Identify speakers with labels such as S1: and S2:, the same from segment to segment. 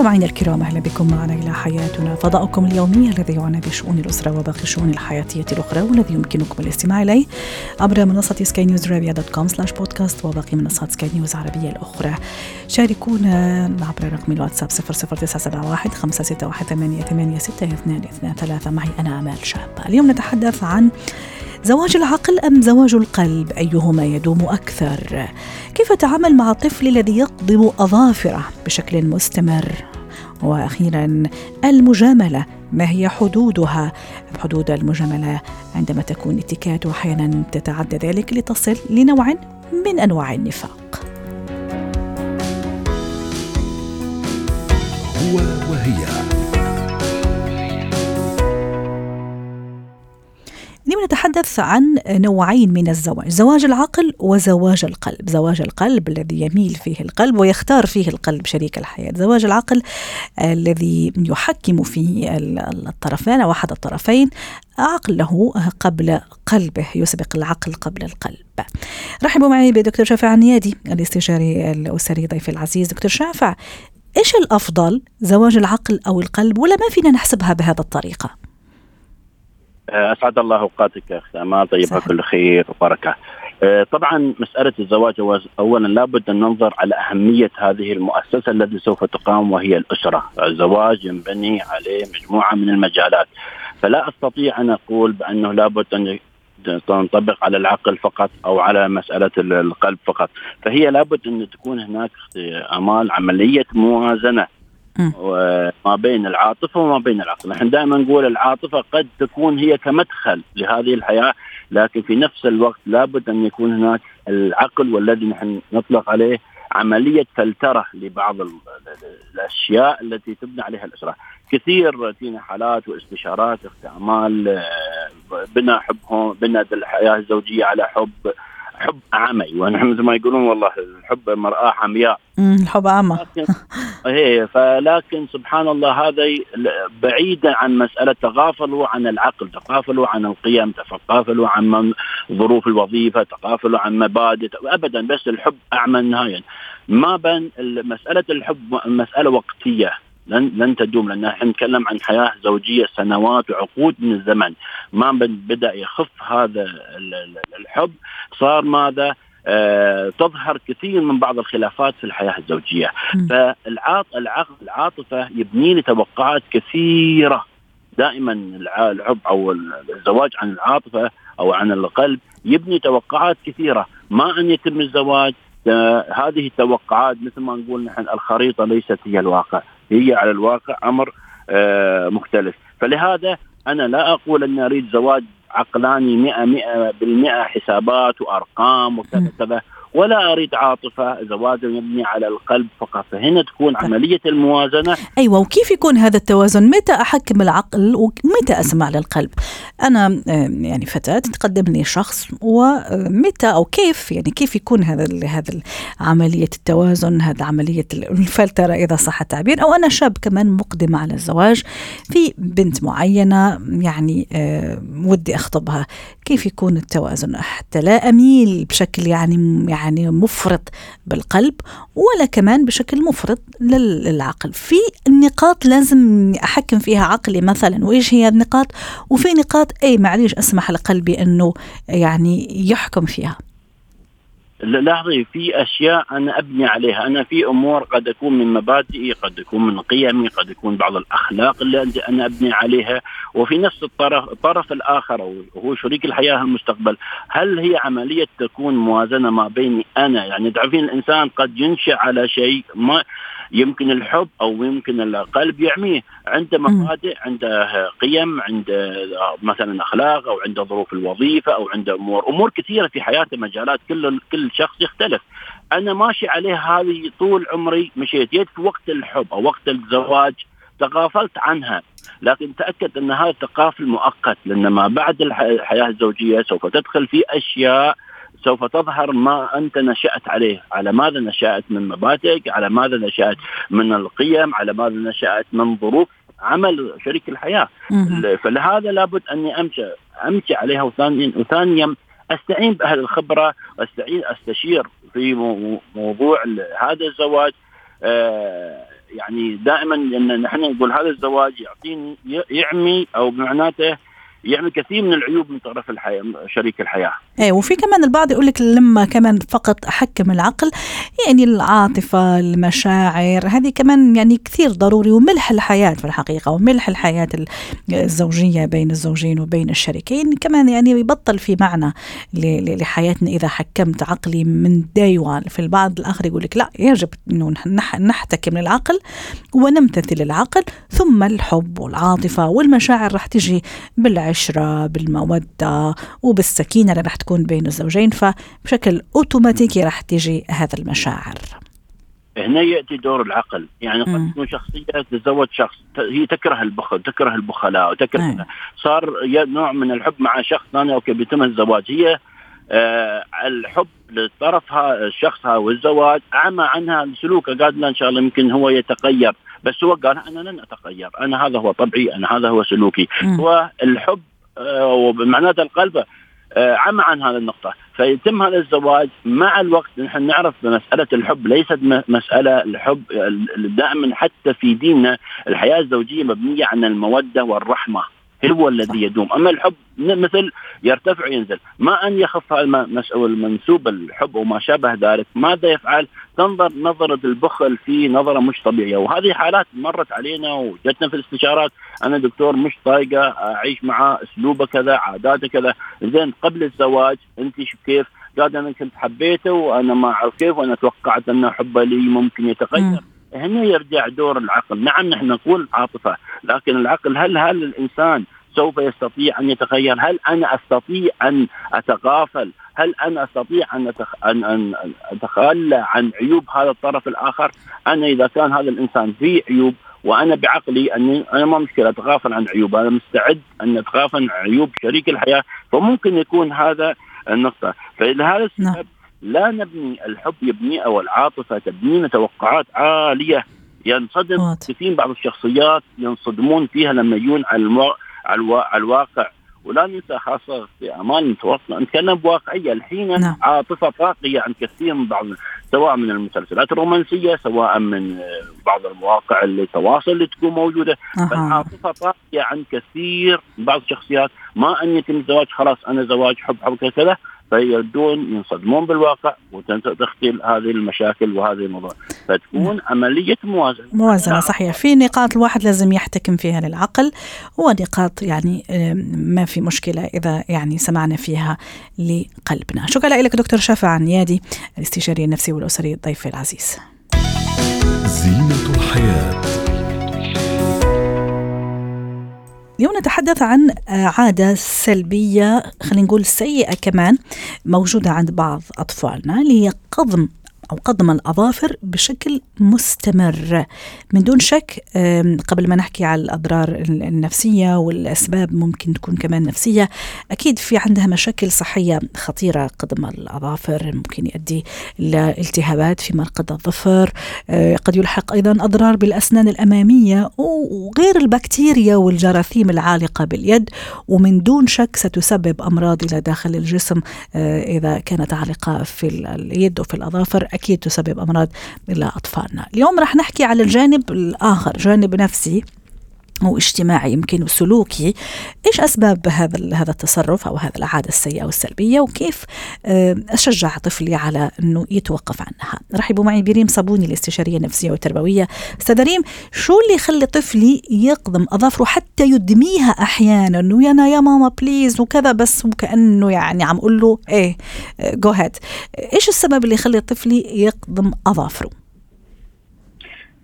S1: مستمعينا الكرام أهلا بكم معنا إلى حياتنا فضاؤكم اليومي الذي يعنى بشؤون الأسرة وباقي الشؤون الحياتية الأخرى والذي يمكنكم الاستماع إليه عبر منصة سكاي نيوز عربيه dot com slash podcast وباقي منصات سكاي نيوز العربية الأخرى. شاركونا عبر رقم الواتساب 00971 561 886223 معي أنا آمال شابة. اليوم نتحدث عن زواج العقل أم زواج القلب؟ أيهما يدوم أكثر؟ كيف اتعامل مع الطفل الذي يقضم أظافره بشكل مستمر؟ وأخيرا المجاملة ما هي حدودها؟ حدود المجاملة عندما تكون اتكات واحيانا تتعدى ذلك لتصل لنوع من أنواع النفاق.
S2: هو وهي.
S1: اليوم نتحدث عن نوعين من الزواج زواج العقل وزواج القلب. زواج القلب الذي يميل فيه القلب ويختار فيه القلب شريك الحياة. زواج العقل الذي يحكم فيه الطرفين أو أحد الطرفين عقله قبل قلبه يسبق العقل قبل القلب. رحبوا معي بدكتور شافع النيادي الاستشاري الأسري ضيف العزيز. دكتور شافع إيش الأفضل زواج العقل أو القلب ولا ما فينا نحسبها بهذه الطريقة؟
S3: أسعد الله أوقاتك اخت أمال. طيبها كل خير وبركة. آه، طبعا مسألة الزواج اولا لابد أن ننظر على أهمية هذه المؤسسة التي سوف تقام وهي الأسرة، الزواج ينبني عليه مجموعة من المجالات. فلا أستطيع أن أقول بأنه لابد أن تنطبق على العقل فقط أو على مسألة القلب فقط، فهي لابد أن تكون هناك أمال عملية موازنة. ما بين العاطفة وما بين العقل، نحن دائما نقول العاطفة قد تكون هي كمدخل لهذه الحياة، لكن في نفس الوقت لابد أن يكون هناك العقل والذي نحن نطلق عليه عملية فلترة لبعض الأشياء التي تبنى عليها الأسرة، كثير فينا حالات واستشارات اختعمال آه، بناء حبهم بناء الحياة الزوجية على حب حب عمي ونحن مثل ما يقولون والله الحب مرآة عمياء
S1: الحب عمى
S3: هي فلكن سبحان الله هذا بعيدا عن مسألة تغافلوا عن العقل تغافلوا عن القيم تغافلوا عن ظروف الوظيفة تغافلوا عن مبادئ. أبدا بس الحب أعمى النهاية ما بين مسألة الحب مسألة وقتية. لن لن تدوم لأن إحنا نتكلم عن حياة زوجية سنوات وعقود من الزمن. ما بدأ يخف هذا الحب. صار ماذا؟ آه تظهر كثير من بعض الخلافات في الحياة الزوجية. فالعاط العقل العاطفة يبني لي توقعات كثيرة. دائما الحب أو الزواج عن العاطفة أو عن القلب يبني توقعات كثيرة. ما أن يتم الزواج آه هذه التوقعات مثل ما نقول نحن الخريطة ليست هي الواقع. هي على الواقع أمر آه مختلف. فلهذا أنا لا أقول اني اريد زواج عقلاني 100 100 بالمئة حسابات وأرقام وكذا كذا. ولا أريد عاطفة زواج يبني على القلب فقط. فهنا تكون طيب. عملية الموازنة.
S1: أيوه وكيف يكون هذا التوازن؟ متى أحكم العقل ومتى أسمع للقلب؟ أنا يعني فتاة تقدم لي شخص ومتى أو كيف يعني كيف يكون هذا هذا عملية التوازن هذا عملية الفلترة إذا صح التعبير؟ أو أنا شاب كمان مقدم على الزواج في بنت معينة يعني ودي أخطبها. كيف يكون التوازن؟ حتى لا أميل بشكل يعني يعني مفرط بالقلب ولا كمان بشكل مفرط للعقل. في نقاط لازم أحكم فيها عقلي مثلا وإيش هي النقاط؟ وفي نقاط اي معليش أسمح لقلبي إنه يعني يحكم فيها.
S3: لاحظي في أشياء أنا أبني عليها، أنا في أمور قد أكون من مبادئي، قد يكون من قيمي، قد يكون بعض الأخلاق اللي أنا أبني عليها، وفي نفس الطرف الطرف الآخر وهو شريك الحياة المستقبل، هل هي عملية تكون موازنة ما بيني أنا، يعني تعرفين الإنسان قد ينشأ على شيء ما يمكن الحب أو يمكن القلب يعميه. عنده مبادئ عنده قيم عنده مثلا أخلاق أو عنده ظروف الوظيفة أو عنده امور أمور كثيرة في حياته مجالات كل كل شخص يختلف. أنا ماشي عليه هذه طول عمري مشيت جيت في وقت الحب أو وقت الزواج تغافلت عنها. لكن تأكد أن هذا تغافل مؤقت لأن ما بعد الحياة الزوجية سوف تدخل في أشياء سوف تظهر ما أنت نشأت عليه، على ماذا نشأت من مبادئك، على ماذا نشأت من القيم، على ماذا نشأت من ظروف عمل شريك
S1: الحياة.
S3: فلهذا لابد أني أمشي أمشي عليها وثانيا وثانيا أستعين بأهل الخبرة وأستعين أستشير في مو- موضوع هذا الزواج. آه، يعني دائما إن نحن نقول هذا الزواج يعطيني يعمي أو بمعناته يعمل كثير من العيوب من طرف الحياة شريك الحياة.
S1: إيه وفي كمان البعض يقول لك لما كمان فقط أحكم العقل يعني العاطفة المشاعر هذه كمان يعني كثير ضروري وملح الحياة في الحقيقة وملح الحياة ال- الزوجية بين الزوجين وبين الشريكين كمان يعني يبطل في معنى لحياتنا إذا حكمت عقلي من داي وان في البعض الآخر يقول لك لا يجب نح- نحتكم للعقل ونمتثل العقل ثم الحب والعاطفة والمشاعر رح تجي بالعشرة بالمودة وبالسكينة اللي رح تكون بين الزوجين فبشكل أوتوماتيكي رح تجي هذا المشاعر
S3: هنا يأتي دور العقل يعني. قد تكون شخصية تتزوج شخص هي تكره البخل تكره البخلاء وتكره. صار نوع من الحب مع شخص ثاني أوكي بيتم الزواج هي الحب لطرفها الشخص والزواج عمى عنها سلوكه قال لا إن شاء الله يمكن هو يتغير. بس هو قال أنا لن أتغير أنا هذا هو طبعي أنا هذا هو سلوكي.
S1: مم.
S3: هو الحب آه ومعناته القلب آه عمى عن هذه النقطة. فيتم هذا الزواج مع الوقت نحن نعرف مسألة الحب ليست مسألة الحب ال- دائما حتى في ديننا الحياة الزوجية مبنية على المودة والرحمة. هو الذي يدوم. أما الحب مثل يرتفع وينزل. ما أن يخف المنسوب الحب وما شابه ذلك ماذا يفعل؟ تنظر نظرة البخل في نظرة مش طبيعية. وهذه حالات مرت علينا وجتنا في الاستشارات. أنا دكتور مش طايقة أعيش معه أسلوبه كذا عاداته كذا. زين قبل الزواج أنت شو كيف؟ قال أنا كنت حبيته وأنا ما أعرف كيف وأنا توقعت أن حبه لي ممكن يتغير. هنا يرجع دور العقل. نعم نحن نقول عاطفة لكن العقل هل هل الإنسان سوف يستطيع أن يتغير؟ هل أنا أستطيع أن أتغافل؟ هل أنا أستطيع أن, أتخ... أن... أن أتخلى عن عيوب هذا الطرف الآخر؟ أنا إذا كان هذا الإنسان فيه عيوب وأنا بعقلي أني أنا ما مشكلة أتغافل عن عيوب أنا مستعد أن أتغافل عن عيوب شريك الحياة فممكن يكون هذا النقطة. فلهذا
S1: نعم.
S3: السبب لا نبني الحب يبني أو العاطفة تبنينا توقعات عالية ينصدم. كثير بعض الشخصيات ينصدمون فيها لما يجون على المو... على, الوا... على الواقع ولا ننسى خاصة في اعمال المتوسطه نتكلم بواقعية الحين
S1: نعم.
S3: عاطفة طاغيه عن كثير من بعض سواء من المسلسلات الرومانسية سواء من آه، بعض المواقع التواصل اللي تكون موجودة
S1: أها.
S3: فالعاطفة طاغيه عن كثير من بعض الشخصيات ما أن يتم الزواج خلاص أنا زواج حب حب كذا فيردون ينصدمون بالواقع وتختل هذه المشاكل وهذه الموضوع. فتكون عملية موازنة.
S1: موازنة صحيح. في نقاط الواحد لازم يحتكم فيها للعقل ونقاط يعني ما في مشكلة إذا يعني سمعنا فيها لقلبنا. شكرا لك دكتور شافع عنيادي الاستشاري النفسي والأسري الضيف العزيز.
S2: زينة الحياة.
S1: اليوم نتحدث عن آه، عادة سلبية خلينا نقول سيئة كمان موجودة عند بعض أطفالنا اللي هي قضم أو قضم الأظافر بشكل مستمر. من دون شك قبل ما نحكي على الأضرار ال- النفسية والأسباب ممكن تكون كمان نفسية أكيد في عندها مشاكل صحية خطيرة. قضم الأظافر ممكن يؤدي إلى التهابات في مرقد الظفر آه، قد يلحق أيضا أضرار بالأسنان الأمامية وغير البكتيريا والجراثيم العالقة باليد ومن دون شك ستسبب أمراض إلى داخل الجسم آه، إذا كانت عالقة في ال- اليد وفي الأظافر. أكيد تسبب أمراض إلى أطفالنا اليوم راح نحكي على الجانب الآخر جانب نفسي. أو اجتماعي يمكن وسلوكي إيش أسباب هذا هذا التصرف أو هذا العاده السيئة والسلبيه وكيف آه، أشجع طفلي على إنه يتوقف عنها رحبوا معي بريم صابوني الاستشارية النفسية والتربوية. أستاذ ريم شو اللي يخلي طفلي يقضم أظافره حتى يدميها أحيانا؟ إنه يا يا ماما please وكذا بس وكأنه يعني عم أقول له إيه go ahead إيش السبب اللي يخلي طفلي يقضم أظافره؟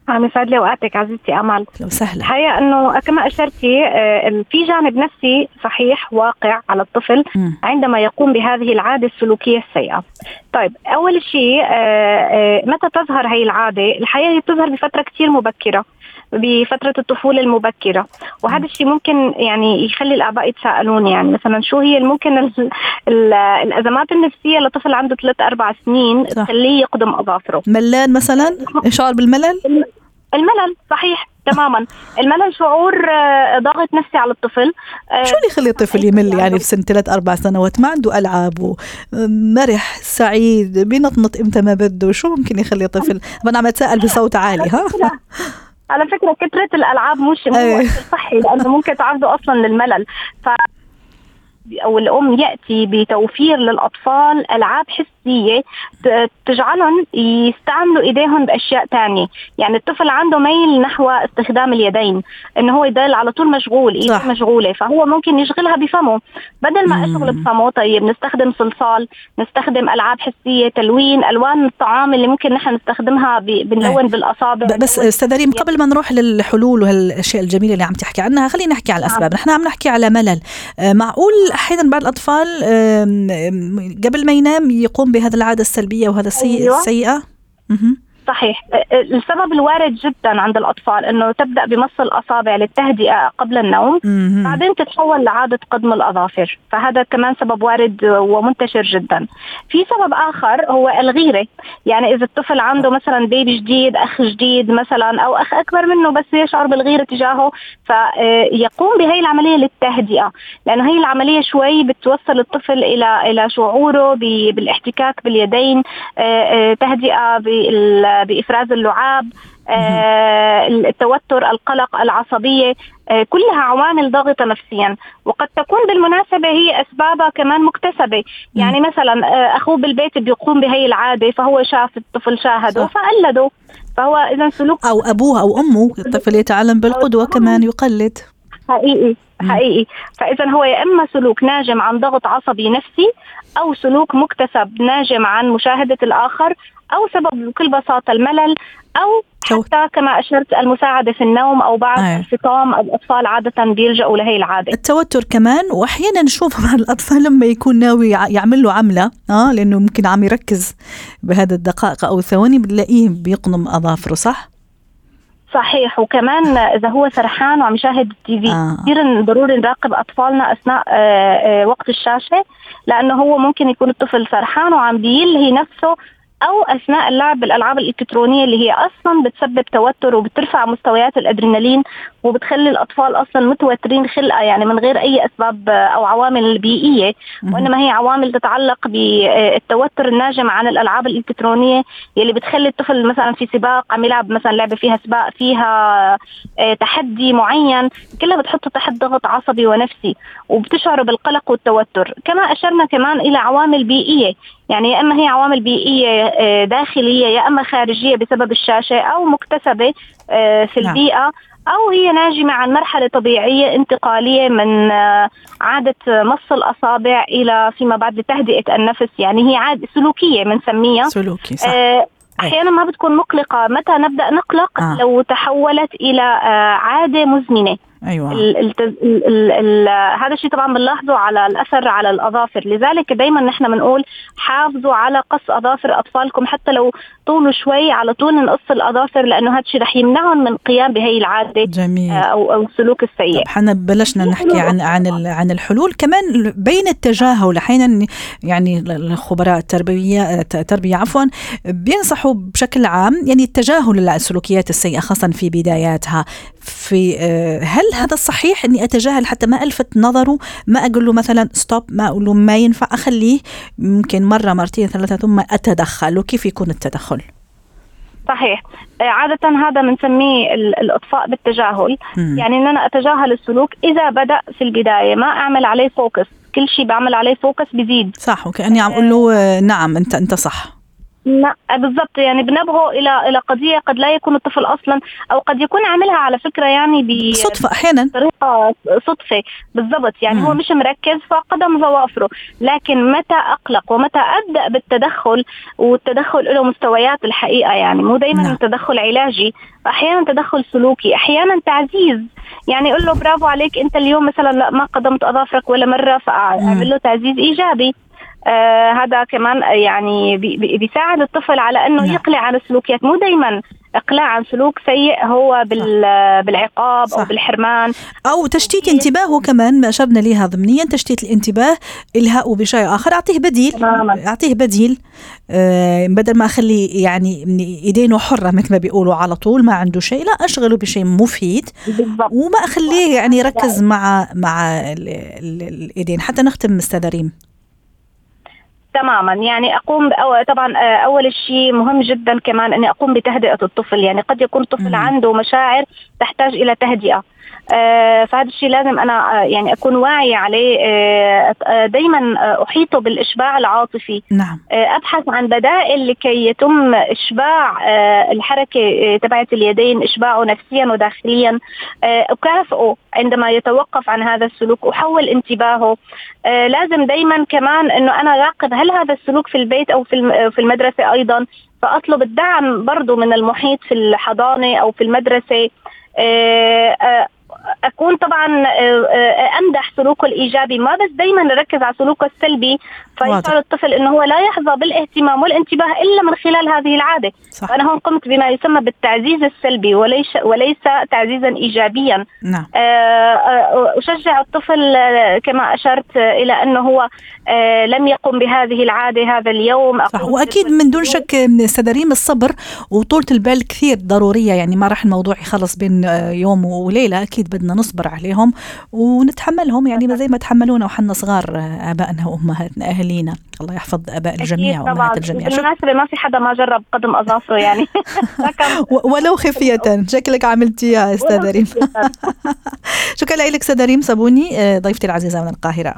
S4: عم يسعد لي اوقاتك عزيزتي أمل
S1: لو سهله
S4: الحقيقة إنه كما اشرتي آه، في جانب نفسي صحيح واقع على الطفل
S1: مم.
S4: عندما يقوم بهذه العادة السلوكية السيئة. طيب أول شيء آه، آه، متى تظهر هي العادة؟ الحقيقة هي بتظهر بفترة كثير مبكرة بفترة الطفولة المبكرة. وهذا الشيء ممكن يعني يخلي الآباء يتساءلون يعني. مثلا شو هي ممكن ال ال الأزمات النفسية لطفل عنده ثلاث أربع سنين. تخليه يقدم أظافره.
S1: ملان مثلا؟ يشعر بالملل؟
S4: الملل صحيح تماما. الملل شعور آه، ضغط نفسي على الطفل. آه،
S1: شو اللي يخلي الطفل يمل يعني في سن ثلاث أربع سنوات؟ ما عنده ألعاب ومرح سعيد بينطنط إمتى ما بده. شو ممكن يخلي طفل طبعا عم أتساءل بصوت عالي ها؟
S4: على فكرة كثره الألعاب مش مو
S1: أيه.
S4: صحي لأنه ممكن تعرضه أصلا للملل ف أو الأم يأتي بتوفير للأطفال ألعاب حسية تجعلهم يستعملوا إيديهم بأشياء تانية. يعني الطفل عنده ميل نحو استخدام اليدين إنه هو يضل على طول مشغول
S1: إيده.
S4: مشغولة فهو ممكن يشغلها بفمه. بدل ما. أشغل بفمه طيب نستخدم صلصال نستخدم ألعاب حسية تلوين ألوان الطعام اللي ممكن نحن نستخدمها بنلون بالأصابع.
S1: ب- بس أستاذ ريم قبل ما نروح للحلول وهالأشياء الجميلة اللي عم تحكي عنها خلينا نحكي على الأسباب. نحن عم نحكي على ملل. آه، معقول أحيانا بعض الأطفال قبل ما ينام يقوم بهذا العادة السلبية وهذا
S4: أيوة.
S1: السيئه مهم.
S4: صحيح. السبب الوارد جدا عند الأطفال أنه تبدأ بمص الأصابع للتهدئة قبل النوم
S1: مهم.
S4: بعدين تتحول لعادة قدم الأظافر. فهذا كمان سبب وارد ومنتشر جدا. في سبب آخر هو الغيرة. يعني إذا الطفل عنده مثلا بيبي جديد أخ جديد مثلا أو أخ أكبر منه بس يشعر بالغيرة تجاهه فيقوم بهي العملية للتهدئة. لأنه هي العملية شوي بتوصل الطفل إلى إلى شعوره بالإحتكاك باليدين تهدئة بال- بإفراز اللعاب آه، التوتر القلق العصبية آه، كلها عوامل ضاغطة نفسيا. وقد تكون بالمناسبة هي أسبابها كمان مكتسبة. يعني مثلا آه، أخوه بالبيت بيقوم بهي العادة فهو شاف الطفل شاهده. فقلده. فهو إذا سلوك
S1: أو أبوه أو أمه الطفل يتعلم
S4: بالقدوة
S1: كمان يقلد.
S4: حقيقي. حقيقي فاذا هو يا إما سلوك ناجم عن ضغط عصبي نفسي أو سلوك مكتسب ناجم عن مشاهدة الآخر أو سبب بكل بساطة الملل
S1: أو
S4: حتى كما أشرت المساعدة في النوم أو بعد
S1: أيه.
S4: الفطام الأطفال عادة بيلجأوا لهي العادة
S1: التوتر كمان وأحيانا نشوف مع الأطفال لما يكون ناوي يع- يعمل له عملة آه لأنه ممكن عم يركز بهذا الدقائق أو الثواني بنلاقيه بيقنم أظافره صح؟
S4: صحيح وكمان إذا هو سرحان وعم يشاهد التي في
S1: آه.
S4: كثير ضروري نراقب أطفالنا أثناء آه، آه، وقت الشاشة لأنه هو ممكن يكون الطفل سرحان وعم بيلهي نفسه أو أثناء اللعب بالالعاب الإلكترونية اللي هي أصلا بتسبب توتر وبترفع مستويات الأدرينالين وبتخلي الأطفال أصلا متوترين خلقه يعني من غير أي أسباب آه، أو عوامل
S1: بيئية.
S4: وإنما هي عوامل تتعلق بالتوتر الناجم عن الألعاب الإلكترونية يلي بتخلي الطفل مثلا في سباق عم يلعب مثلا لعبة فيها سباق فيها آه، تحدي معين كلها بتحطه تحت ضغط عصبي ونفسي وبتشعر بالقلق والتوتر كما أشرنا كمان إلى عوامل بيئية يعني يا إما هي عوامل بيئية آه، داخلية يا إما خارجية بسبب الشاشة أو مكتسبة آه، في
S1: نعم.
S4: البيئة أو هي ناجمة عن مرحلة طبيعية انتقالية من آه، عادة مص الأصابع إلى فيما بعد لتهدئة النفس. يعني هي عادة سلوكية بنسميها
S1: سلوكي صح.
S4: آه، أحيانا ما بتكون مقلقة. متى نبدأ نقلق؟
S1: آه.
S4: لو تحولت إلى عادة مزمنة.
S1: أيوه.
S4: ال ال ال هذا الشيء طبعا بنلاحظه على الأثر على الأظافر. لذلك دائما نحن بنقول حافظوا على قص أظافر أطفالكم حتى لو طولوا شوي على طول نقص الأظافر لأنه هذا الشيء رح يمنعهم من القيام بهي العادة
S1: جميل.
S4: آه، أو أو السلوك السيء.
S1: طب حنا بلشنا نحكي عن عن عن الحلول. كمان بين التجاهل أحيانا يعني الخبراء التربويه التربية عفوا بينصحوا بشكل عام يعني التجاهل السلوكيات السيئة خاصه في بداياتها. في آه، هل هذا الصحيح إني أتجاهل حتى ما ألفت نظره ما أقول له مثلا stop ما أقول له ما ينفع أخليه ممكن مرة مرتين ثلاثة ثم أتدخل وكيف يكون التدخل؟
S4: صحيح. آه، عادة هذا بنسميه ال- الإطفاء بالتجاهل.
S1: مم.
S4: يعني إن أنا أتجاهل السلوك إذا بدأ في البداية ما أعمل عليه focus كل شيء بعمل عليه فوكس بزيد
S1: صح وكأني عم أقول له آه، نعم انت أنت صح.
S4: بالضبط. يعني بنبهه إلى إلى قضية قد لا يكون الطفل أصلا أو قد يكون عاملها على فكرة يعني ب
S1: صدفة أحيانا.
S4: بطريقة صدفة. بالضبط. يعني
S1: مم.
S4: هو مش مركز فقدم ظوافره. لكن متى أقلق ومتى أبدأ بالتدخل؟ والتدخل له مستويات الحقيقة يعني. مو دائما
S1: نعم.
S4: تدخل علاجي أحيانا تدخل سلوكي أحيانا تعزيز. يعني يقول له برافو عليك أنت اليوم مثلا لا ما قدمت أظافرك ولا مرة فأعمل له تعزيز إيجابي. آه هذا كمان يعني بي- بي- بيساعد الطفل على إنه
S1: نعم.
S4: يقلع عن السلوكيات. مو دائما إقلاع عن سلوك سيء هو بال- بالعقاب
S1: صح.
S4: أو بالحرمان.
S1: أو تشتيت انتباهه كمان ما أشرنا لها ضمنيا تشتيت الانتباه الهاء بشيء آخر. أعطيه بديل
S4: تماماً.
S1: أعطيه بديل. آه بدل ما اخليه يعني إيدينه حرة مثل ما بيقولوا على طول ما عنده شيء لا أشغله بشيء مفيد.
S4: بالضبط.
S1: وما أخليه يعني يركز مع مع ال- ال- الإيدين. حتى نختم استاذه ريم.
S4: تماما. يعني أقوم أو طبعا آه، أول شيء مهم جدا كمان أني أقوم بتهدئة الطفل. يعني قد يكون الطفل. عنده مشاعر تحتاج إلى تهدئة. فهذا الشيء لازم أنا آه، يعني أكون واعية عليه. دائما احيطه بالإشباع العاطفي.
S1: نعم.
S4: آه، أبحث عن بدائل لكي يتم إشباع آه، الحركة آه، تبعت اليدين إشباعه نفسيا وداخليا. آه، أكافئه عندما يتوقف عن هذا السلوك. أحول انتباهه. آه، لازم دائما كمان إنه أنا أراقب هل هذا السلوك في البيت أو في الم- في المدرسة أيضا. فأطلب الدعم برضه من المحيط في الحضانة أو في المدرسة. آه، آه، أكون طبعا آه، آه، أمدح سلوكه الإيجابي ما بس دائما نركز على سلوكه السلبي. فيشعر الطفل إنه هو لا يحظى بالاهتمام والانتباه إلا من خلال هذه العادة.
S1: صح.
S4: فأنا هون قمت بما يسمى بالتعزيز السلبي وليس وليس تعزيزا ايجابيا.
S1: نعم.
S4: آه، آه، أشجع الطفل آه، كما أشرت إلى أنه هو لم يقم بهذه العادة هذا اليوم.
S1: صح وأكيد من دون شك أستاذ ريم الصبر وطولة البال كثير ضرورية يعني ما راح الموضوع يخلص بين يوم وليلة أكيد بدنا نصبر عليهم ونتحملهم يعني زي ما تحملونا وحنا صغار آبائنا وأمهاتنا اهالينا الله يحفظ آباء الجميع وأمهات الجميع. شك-
S4: بالمناسبة ما في حدا ما جرب قدم أظافره يعني.
S1: ولو خفية. شكلك عملتيها استاذة ريم. شكرا لك أستاذة ريم. صابوني آه، ضيفتي العزيزة من القاهرة.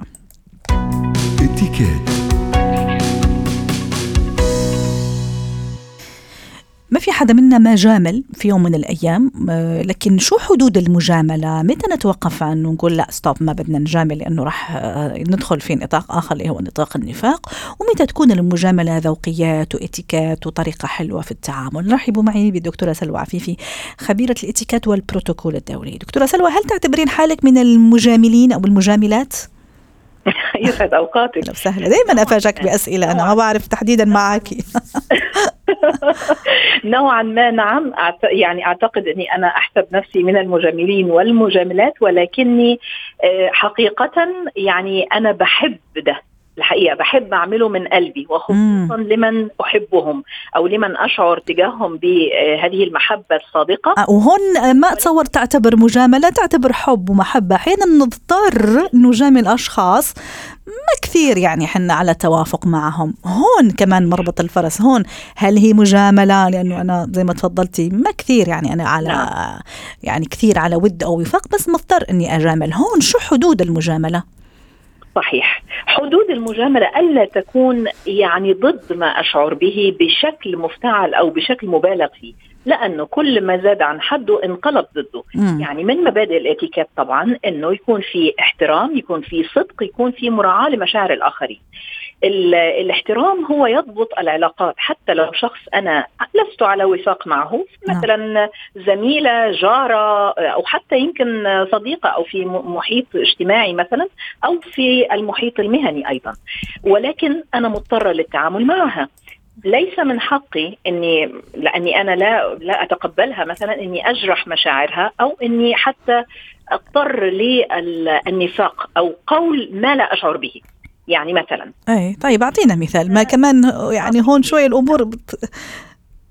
S2: اتكات
S1: ما في حدا منا ما جامل في يوم من الأيام آه، لكن شو حدود المجاملة؟ متى نتوقف عن ونقول لا ستوب ما بدنا نجامل لأنه راح آه، ندخل في نطاق آخر اللي هو نطاق النفاق؟ ومتى تكون المجاملة ذوقيات وإتيكات وطريقة حلوة في التعامل؟ رحبوا معي بالدكتوره سلوى عفيفي خبيرة الإتيكات والبروتوكول الدولي. دكتورة سلوى هل تعتبرين حالك من المجاملين أو المجاملات؟
S5: يسعد أوقاتك.
S1: أهلا وسهلا دائما افاجئك بأسئلة أنا ما بعرف تحديدا معك.
S5: نوعا ما نعم. يعني أعتقد أني أنا أحسب نفسي من المجاملين والمجاملات ولكني آه، حقيقه يعني أنا بحب ده. الحقيقة بحب أعمله من قلبي وخصوصا لمن أحبهم أو لمن أشعر تجاههم بهذه المحبة الصادقه
S1: آه، وهون ما اتصور تعتبر مجاملة تعتبر حب ومحبة. أحيانا نضطر نجامل أشخاص ما كثير يعني حنا على توافق معهم. هون كمان مربط الفرس هون هل هي مجاملة؟ لأنه أنا زي ما تفضلتي ما كثير يعني أنا على
S5: نعم.
S1: يعني كثير على ود أو وفاق بس مضطر إني أجامل. هون شو حدود المجاملة؟
S5: صحيح. حدود المجاملة ألا تكون يعني ضد ما أشعر به بشكل مفتعل أو بشكل مبالغ فيه. لأنه كل ما زاد عن حده انقلب ضده.
S1: مم.
S5: يعني من مبادئ الإتيكيت طبعا إنه يكون في احترام يكون في صدق يكون في مراعاة لمشاعر الآخرين. ال- الاحترام هو يضبط العلاقات. حتى لو شخص أنا لست على وفاق معه
S1: نعم.
S5: مثلا زميلة جارة أو حتى يمكن صديقة أو في محيط اجتماعي مثلا أو في المحيط المهني أيضا. ولكن أنا مضطرة للتعامل معها. ليس من حقي إني لأني أنا لا لا أتقبلها مثلا إني أجرح مشاعرها أو إني حتى أضطر للنفاق أو قول ما لا أشعر به. يعني مثلا.
S1: اي طيب أعطينا مثال. ما كمان يعني هون شوي الأمور بت...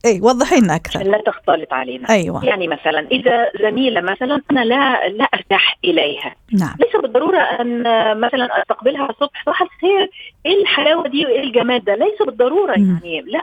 S1: اي وضحي لنا أكثر.
S5: لا تختلط علينا.
S1: أيوه.
S5: يعني مثلا إذا زميلة مثلا أنا لا لا أرتاح إليها.
S1: نعم.
S5: ليس بالضرورة أن مثلا أستقبلها الصبح صباح الخير إيه الحلاوة دي وإيه الجمال ده؟ ليس بالضرورة
S1: مم.
S5: يعني. لا.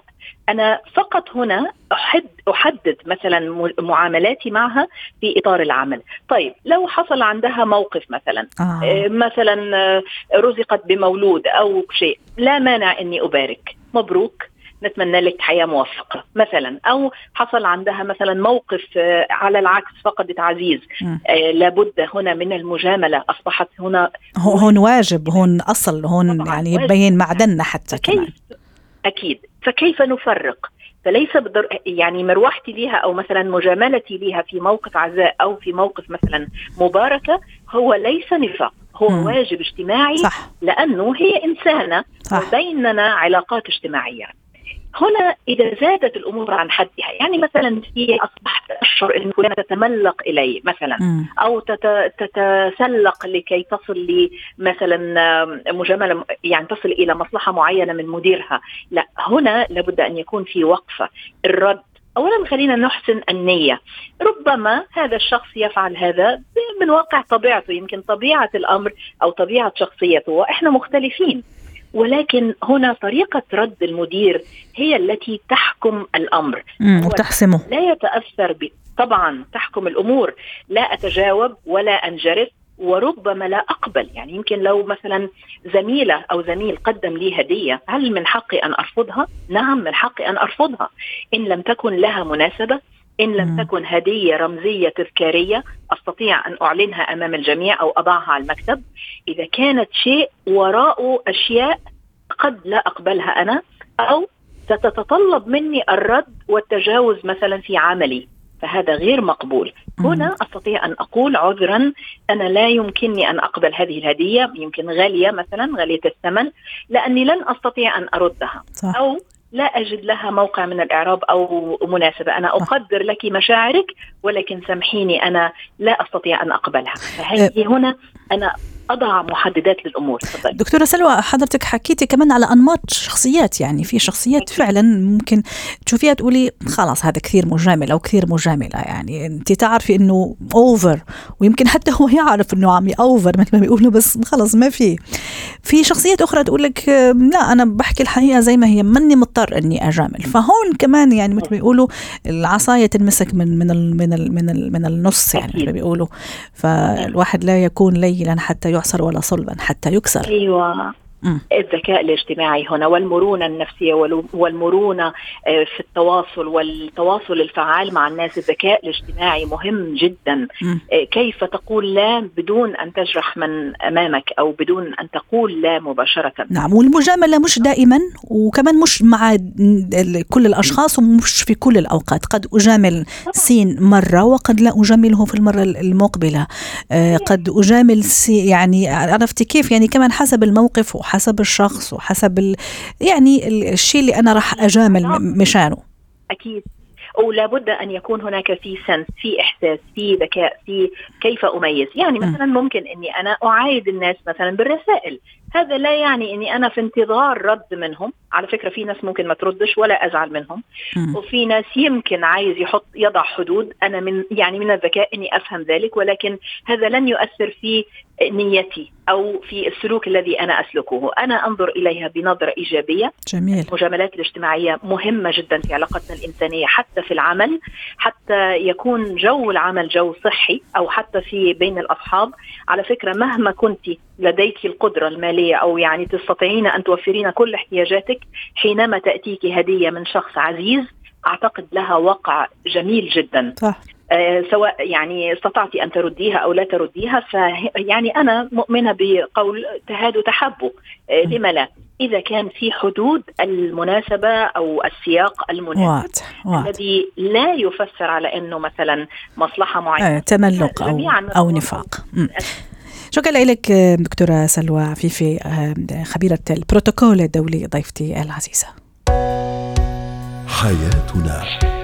S5: أنا فقط هنا أحد أحدد مثلا م- معاملاتي معها في إطار العمل. طيب لو حصل عندها موقف مثلا
S1: آه.
S5: آه، مثلا آه، رزقت بمولود أو شيء لا مانع إني أبارك. مبروك. نتمنى لك حياة موفقة. مثلا أو حصل عندها مثلا موقف آه، على العكس فقدت عزيز. آه، لابد هنا من المجاملة. أصبحت هنا
S1: هو- هون واجب هون أصل هون يعني. يبين معدننا حتى كمان.
S5: كيف أكيد. فكيف نفرق؟ فليس بدر يعني مروحتي ليها أو مثلا مجاملتي ليها في موقف عزاء أو في موقف مثلا مباركة هو ليس نفاق. هو
S1: مم.
S5: واجب اجتماعي
S1: صح.
S5: لأنه هي إنسانة
S1: صح.
S5: وبيننا علاقات اجتماعية. هنا إذا زادت الأمور عن حدها يعني مثلا في أصبحت اشعر إن فلانه تتملق إلي مثلا تت- تتسلق لكي تصل لي مثلا مجاملة يعني تصل إلى مصلحة معينة من مديرها. لا هنا لابد أن يكون في وقفة الرد. اولا خلينا نحسن النية. ربما هذا الشخص يفعل هذا من واقع طبيعته يمكن طبيعة الأمر أو طبيعة شخصيته وإحنا مختلفين. ولكن هنا طريقة رد المدير هي التي تحكم. هو
S1: وتحسمه.
S5: لا يتأثر ب... طبعا تحكم الأمور لا أتجاوب ولا أنجرف وربما لا أقبل. يعني يمكن لو مثلا زميلة أو زميل قدم لي هدية هل من حقي أن أرفضها؟ نعم من حقي أن أرفضها. إن لم تكن لها مناسبة إن لم. تكن هدية رمزية تذكارية أستطيع أن أعلنها أمام الجميع أو أضعها على المكتب إذا كانت شيء وراءه أشياء قد لا أقبلها أنا أو ستتطلب مني الرد والتجاوز مثلا في عملي فهذا غير مقبول. هنا أستطيع أن أقول عذرا أنا لا يمكنني أن أقبل هذه الهدية يمكن غالية مثلا غالية الثمن لأني لن أستطيع أن أردها
S1: صح
S5: أو لا أجد لها موقع من الإعراب أو مناسبة أنا
S1: صح.
S5: أقدر لك مشاعرك ولكن سامحيني أنا لا أستطيع أن أقبلها فهذه هنا أنا أضع محددات للأمور. تفضل
S1: دكتورة سلوى حضرتك حكيتي كمان على أنماط شخصيات يعني في شخصيات فعلا ممكن تشوفيها تقولي خلاص هذا كثير مجامل أو كثير مجاملة يعني أنت تعرفي إنه أوفر ويمكن حتى هو يعرف إنه عم أوفر مثل ما بيقولوا بس خلص ما في. في شخصيات أخرى تقول لك لا أنا بحكي الحقيقة زي ما هي ماني مضطر إني أجامل. فهون كمان يعني مثل ما بيقولوا العصاية تنمسك من من ال من ال من, ال من النص يعني مثل ما بيقولوا. فالواحد لا يكون ليلا حتى يعصر ولا صلبا حتى يكسر مم.
S5: الذكاء الاجتماعي هنا والمرونة النفسية والو- والمرونة آه، في التواصل والتواصل الفعال مع الناس. الذكاء الاجتماعي مهم جدا. آه، كيف تقول لا بدون أن تجرح من أمامك أو بدون أن تقول لا مباشرة؟
S1: نعم والمجاملة مش دائما وكمان مش مع كل الأشخاص ومش في كل الأوقات. قد أجامل سين مرة وقد لا أجامله في المرة المقبلة. آه، قد أجامل سي يعني عرفت كيف؟ يعني كمان حسب الموقف وحسب الشخص وحسب ال يعني ال- الشيء اللي أنا راح أجامل م- مشانه.
S5: أكيد. ولا بد أن يكون هناك في سنس في إحساس في ذكاء في كيف أميز. يعني. مثلا ممكن إني أنا أعايد الناس مثلا بالرسائل. هذا لا يعني إني أنا في انتظار رد منهم. على فكرة في ناس ممكن ما تردش ولا أزعل منهم. وفي ناس يمكن عايز يحط يضع حدود. أنا من يعني من الذكاء إني أفهم ذلك ولكن هذا لن يؤثر في نيتي أو في السلوك الذي أنا أسلكه. أنا أنظر إليها بنظرة إيجابية.
S1: جميل.
S5: المجاملات الاجتماعية مهمة جدا في علاقتنا الإنسانية حتى في العمل حتى يكون جو العمل جو صحي أو حتى في بين الأصحاب. على فكرة مهما كنت لديك القدرة المالية أو يعني تستطيعين أن توفرين كل احتياجاتك حينما تأتيك هدية من شخص عزيز أعتقد لها وقع جميل جدا.
S1: صح.
S5: سواء يعني استطعت أن ترديها أو لا ترديها ف يعني أنا مؤمنة بقول تهاد تحبوا آه، لما لا؟ إذا كان في حدود المناسبة أو السياق المناسب
S1: واضح واضح.
S5: الذي لا يفسر على أنه مثلا مصلحة معينة.
S1: آه، تملق أو
S5: نتواصل.
S1: نفاق. شكرا لك دكتورة سلوى عفيفي آه، خبيرة البروتوكول الدولي ضيفتي العزيزة.
S2: حياتنا.